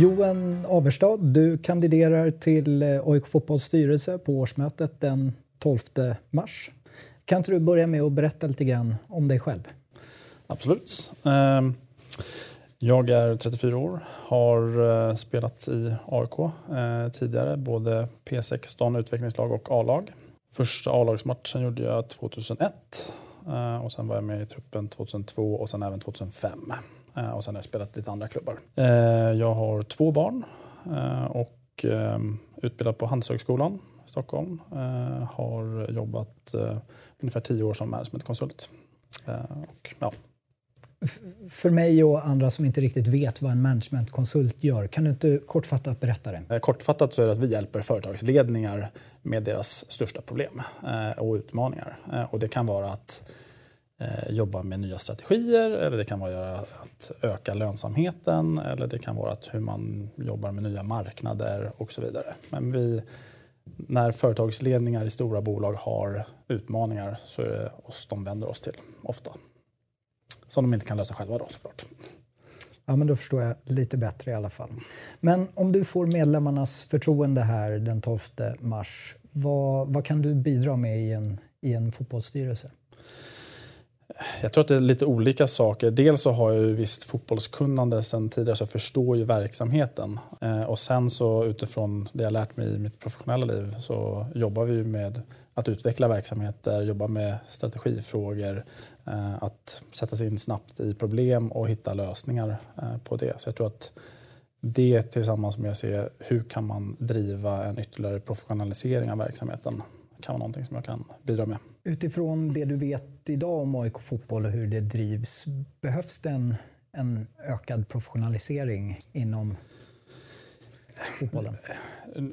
Johan Averstad, du kandiderar till eh, AIK Fotbolls styrelse på årsmötet den 12 mars. Kan inte du börja med att berätta lite grann om dig själv? Absolut. Ehm, jag är 34 år, har eh, spelat i AIK eh, tidigare, både P16, utvecklingslag och A-lag. Första A-lagsmatchen gjorde jag 2001 Eh, och sen var jag med i truppen 2002 och sen även 2005. Eh, och sen har jag spelat lite andra klubbar. Eh, jag har två barn och ehm, utbildad på Handelshögskolan i Stockholm. Har jobbat ungefär tio år som managementkonsult. Och, ja. För mig och andra som inte riktigt vet vad en managementkonsult gör, kan du inte kortfattat berätta det? Eh, kortfattat så är det att vi hjälper företagsledningar med deras största problem eh, och utmaningar. Eh, och det kan vara att jobba med nya strategier eller det kan vara att öka lönsamheten eller det kan vara att hur man jobbar med nya marknader och så vidare. Men vi, när företagsledningar i stora bolag har utmaningar så är det oss de vänder oss till ofta. Som de inte kan lösa själva då såklart. Ja, men då förstår jag lite bättre i alla fall. Men om du får medlemmarnas förtroende här den 12 mars, vad, vad kan du bidra med i en, i en fotbollsstyrelse? Jag tror att det är lite olika saker. Dels så har jag ju visst fotbollskunnande sen tidigare så jag förstår ju verksamheten. Eh, och sen så utifrån det jag lärt mig i mitt professionella liv så jobbar vi med att utveckla verksamheter, jobba med strategifrågor, eh, att sätta sig in snabbt i problem och hitta lösningar eh, på det. Så jag tror att det tillsammans med att se hur kan man driva en ytterligare professionalisering av verksamheten kan vara någonting som jag kan bidra med. Utifrån det du vet idag om AIK Fotboll och hur det drivs, behövs det en, en ökad professionalisering inom fotbollen?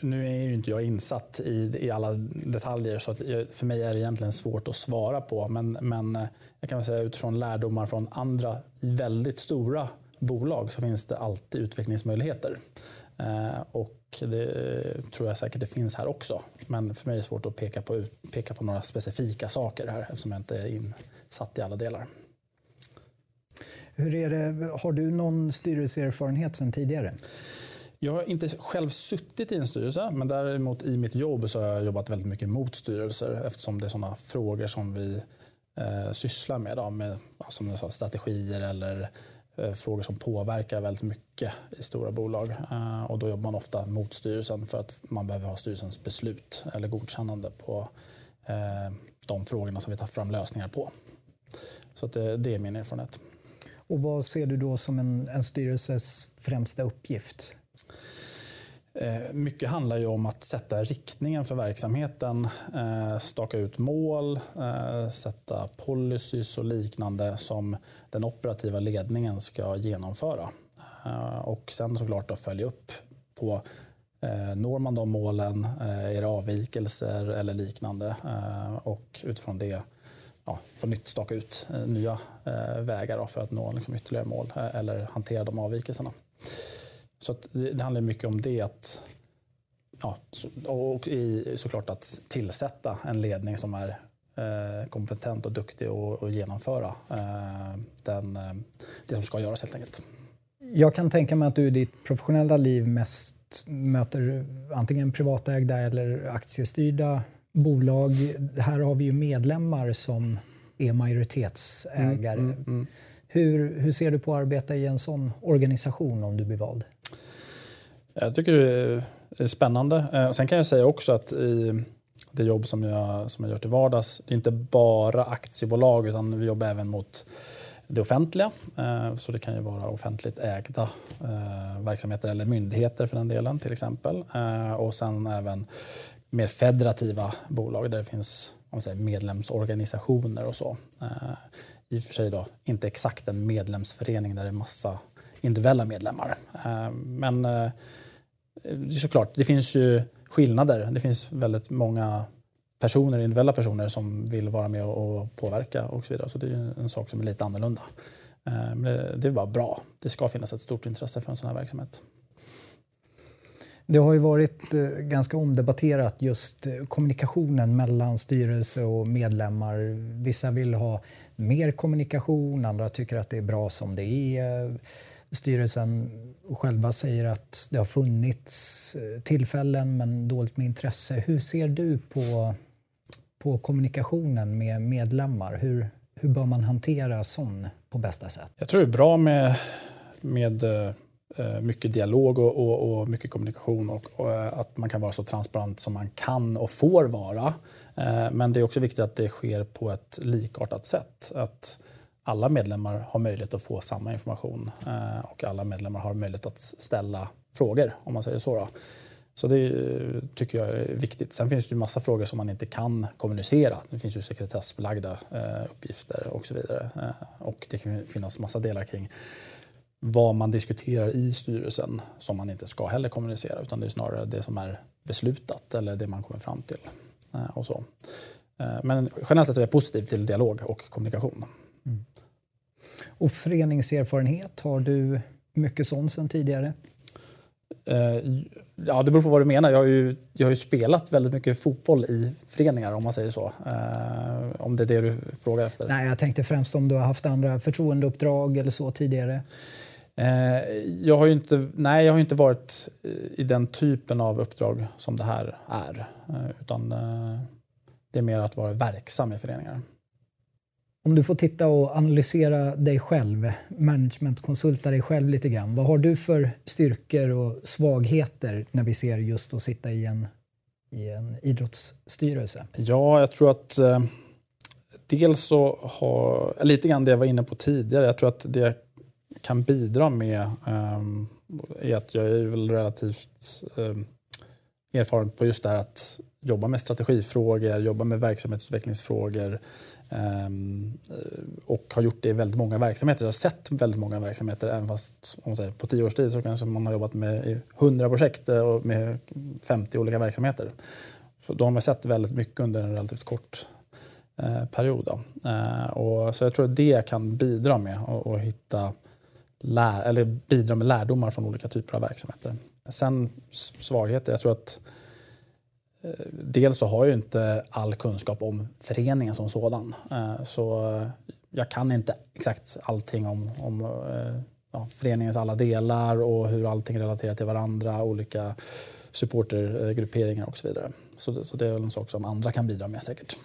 Nu är ju inte jag insatt i, i alla detaljer så att för mig är det egentligen svårt att svara på. Men, men eh, jag kan väl säga utifrån lärdomar från andra väldigt stora bolag så finns det alltid utvecklingsmöjligheter. Eh, och det tror jag säkert det finns här också. Men för mig är det svårt att peka på, peka på några specifika saker här eftersom jag inte är insatt i alla delar. Hur är det, har du någon styrelseerfarenhet sedan tidigare? Jag har inte själv suttit i en styrelse, men däremot i mitt jobb så har jag jobbat väldigt mycket mot styrelser eftersom det är sådana frågor som vi eh, sysslar med, då, med som jag sa, strategier eller Eh, frågor som påverkar väldigt mycket i stora bolag. Eh, och då jobbar man ofta mot styrelsen för att man behöver ha styrelsens beslut eller godkännande på eh, de frågorna som vi tar fram lösningar på. Så det, eh, det är min erfarenhet. Och vad ser du då som en, en styrelses främsta uppgift? Eh, mycket handlar ju om att sätta riktningen för verksamheten, eh, staka ut mål, eh, sätta policies och liknande som den operativa ledningen ska genomföra. Och sen såklart att följa upp på Når man de målen? Är det avvikelser eller liknande? Och utifrån det ja, på nytt staka ut nya vägar för att nå liksom ytterligare mål eller hantera de avvikelserna. Så det handlar mycket om det. Att, ja, och i, såklart att tillsätta en ledning som är eh, kompetent och duktig och, och genomföra eh, den, eh, det som ska göras helt enkelt. Jag kan tänka mig att du i ditt professionella liv mest möter antingen privatägda eller aktiestyrda bolag. Här har vi ju medlemmar som är majoritetsägare. Mm, mm, mm. Hur, hur ser du på att arbeta i en sån organisation om du blir vald? Jag tycker det är spännande. Eh, sen kan jag säga också att i det jobb som jag, som jag gör till vardags, det är inte bara aktiebolag utan vi jobbar även mot det offentliga. Eh, så det kan ju vara offentligt ägda eh, verksamheter eller myndigheter för den delen till exempel. Och sen även mer federativa bolag där det finns om säger, medlemsorganisationer och så. I och för sig då inte exakt en medlemsförening där det är massa individuella medlemmar. Eh, men eh, såklart, det finns ju skillnader. Det finns väldigt många personer, individuella personer som vill vara med och påverka och så vidare. Så det är en sak som är lite annorlunda. Eh, men det är bara bra. Det ska finnas ett stort intresse för en sån här verksamhet. Det har ju varit ganska omdebatterat just kommunikationen mellan styrelse och medlemmar. Vissa vill ha mer kommunikation, andra tycker att det är bra som det är styrelsen själva säger att det har funnits eh, tillfällen men dåligt med intresse. Hur ser du på, på kommunikationen med medlemmar? Hur, hur bör man hantera sån på bästa sätt? Jag tror det är bra med, med eh, eh, mycket dialog och, och, och mycket kommunikation och, och, att man kan vara så transparent som man kan och får vara. Men det är också viktigt att det sker på ett likartat sätt. Att alla medlemmar har möjlighet att få samma information eh, och alla medlemmar har möjlighet att ställa frågor om man säger så. Då. Så det eh, tycker jag är viktigt. Sen finns det ju massa frågor som man inte kan kommunicera. Det finns ju sekretessbelagda eh, uppgifter och så vidare. Eh, och det kan finnas massa delar kring vad man diskuterar i styrelsen som man inte ska heller kommunicera utan det är snarare det som är beslutat eller det man kommer fram till. Eh, och så. Eh, men generellt sett är jag positiv till dialog och kommunikation. Och föreningserfarenhet, har du mycket sånt sedan tidigare? Eh, ja, det beror på vad du menar. Jag har, ju, jag har ju spelat väldigt mycket fotboll i föreningar om man säger så. Eh, om det är det du frågar efter. Nej, jag tänkte främst om du har haft andra förtroendeuppdrag eller så tidigare. Eh, jag har inte, nej, jag har inte varit i den typen av uppdrag som det här är. Utan det är mer att vara verksam i föreningar. Om du får titta och analysera dig själv, managementkonsulta dig själv lite grann. Vad har du för styrkor och svagheter när vi ser just att sitta i en, i en idrottsstyrelse? Ja, jag tror att eh, dels så har, eh, lite grann det jag var inne på tidigare, jag tror att det jag kan bidra med eh, är att jag är väl relativt eh, erfaren på just det här att jobba med strategifrågor, jobba med verksamhetsutvecklingsfrågor, Ehm, och har gjort det i väldigt många verksamheter. Jag har sett väldigt många verksamheter, även fast om man säger, på tio års tid så kanske man har jobbat med 100 projekt eh, och med 50 olika verksamheter. Så då har man sett väldigt mycket under en relativt kort eh, period. Eh, och, så jag tror att det kan bidra med att hitta lär, eller bidra med lärdomar från olika typer av verksamheter. Sen svagheter, jag tror att dels så har jag inte all kunskap om föreningen som sådan. Eh, så jag kan inte exakt allting om, om eh, ja, föreningens alla delar och hur allting relaterar till varandra, olika supportergrupperingar och så vidare. Så, så det är väl en sak som andra kan bidra med säkert.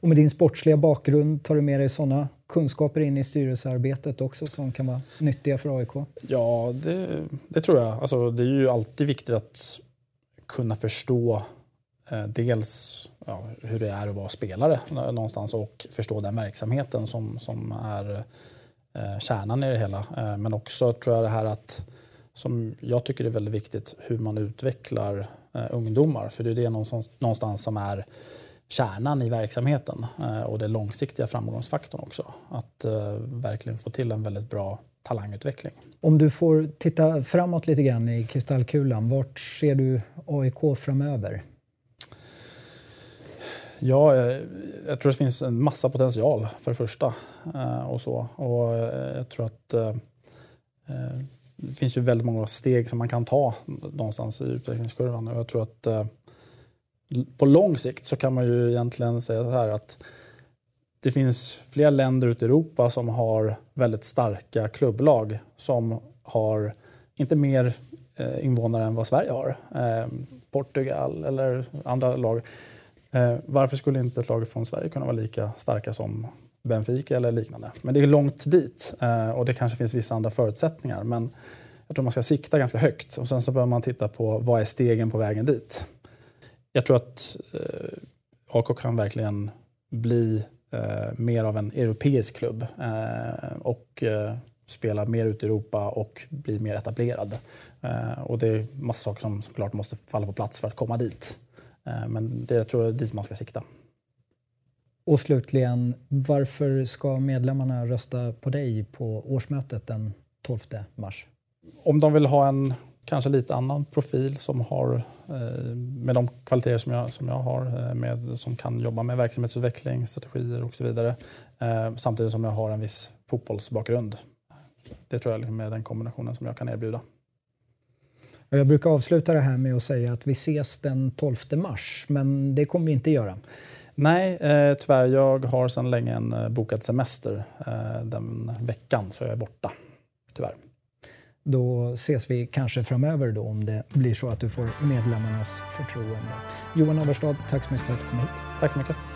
Och med din sportsliga bakgrund, tar du med dig sådana kunskaper in i styrelsearbetet också som kan vara nyttiga för AIK? Ja, det, det tror jag. Alltså, det är ju alltid viktigt att kunna förstå Eh, dels ja, hur det är att vara spelare någonstans och förstå den verksamheten som, som är eh, kärnan i det hela. Eh, men också tror jag det här att, som jag tycker är väldigt viktigt, hur man utvecklar eh, ungdomar. För det är det någonstans, någonstans som är kärnan i verksamheten eh, och det långsiktiga framgångsfaktorn också. Att verkligen få till en väldigt bra talangutveckling. Om du får titta framåt lite grann i kristallkulan, vart ser du AIK framöver? Ja, eh, jag tror det finns en massa potential för det första. Eh, och så. Och eh, jag tror att det finns ju väldigt många steg som man kan ta någonstans i utvecklingskurvan. Och jag tror att på lång sikt så kan man ju egentligen säga så här att det finns flera länder ute i Europa som har väldigt starka klubblag som har inte mer invånare än vad Sverige har. Portugal eller andra lag Eh, varför skulle inte ett lag från Sverige kunna vara lika starka som Benfica eller liknande? Men det är långt dit eh, och det kanske finns vissa andra förutsättningar. Men jag tror man ska sikta ganska högt och sen så bör man titta på vad är stegen på vägen dit. Jag tror att eh, AK kan verkligen bli eh, mer av en europeisk klubb eh, och eh, spela mer ute i Europa och bli mer etablerad. Eh, och det är massa saker som såklart måste falla på plats för att komma dit. Eh, men det jag tror jag är dit man ska sikta. Och slutligen, varför ska medlemmarna rösta på dig på årsmötet den 12 mars? Om de vill ha en kanske lite annan profil som har eh, med de kvaliteter som jag, som jag har, eh, med, som kan jobba med verksamhetsutveckling, strategier och så vidare. Samtidigt som jag har en viss fotbollsbakgrund. Det tror jag liksom är den kombinationen som jag kan erbjuda. Jag brukar avsluta det här med att säga att vi ses den 12 mars, men det kommer vi inte göra. Nej, eh, tyvärr. Jag har sedan länge en eh, bokad semester. Eh, den veckan så jag är borta, tyvärr. då ses vi kanske framöver då om det blir så att du får medlemmarnas förtroende. Johan Averstad, tack så mycket för att du kom hit. Tack så mycket.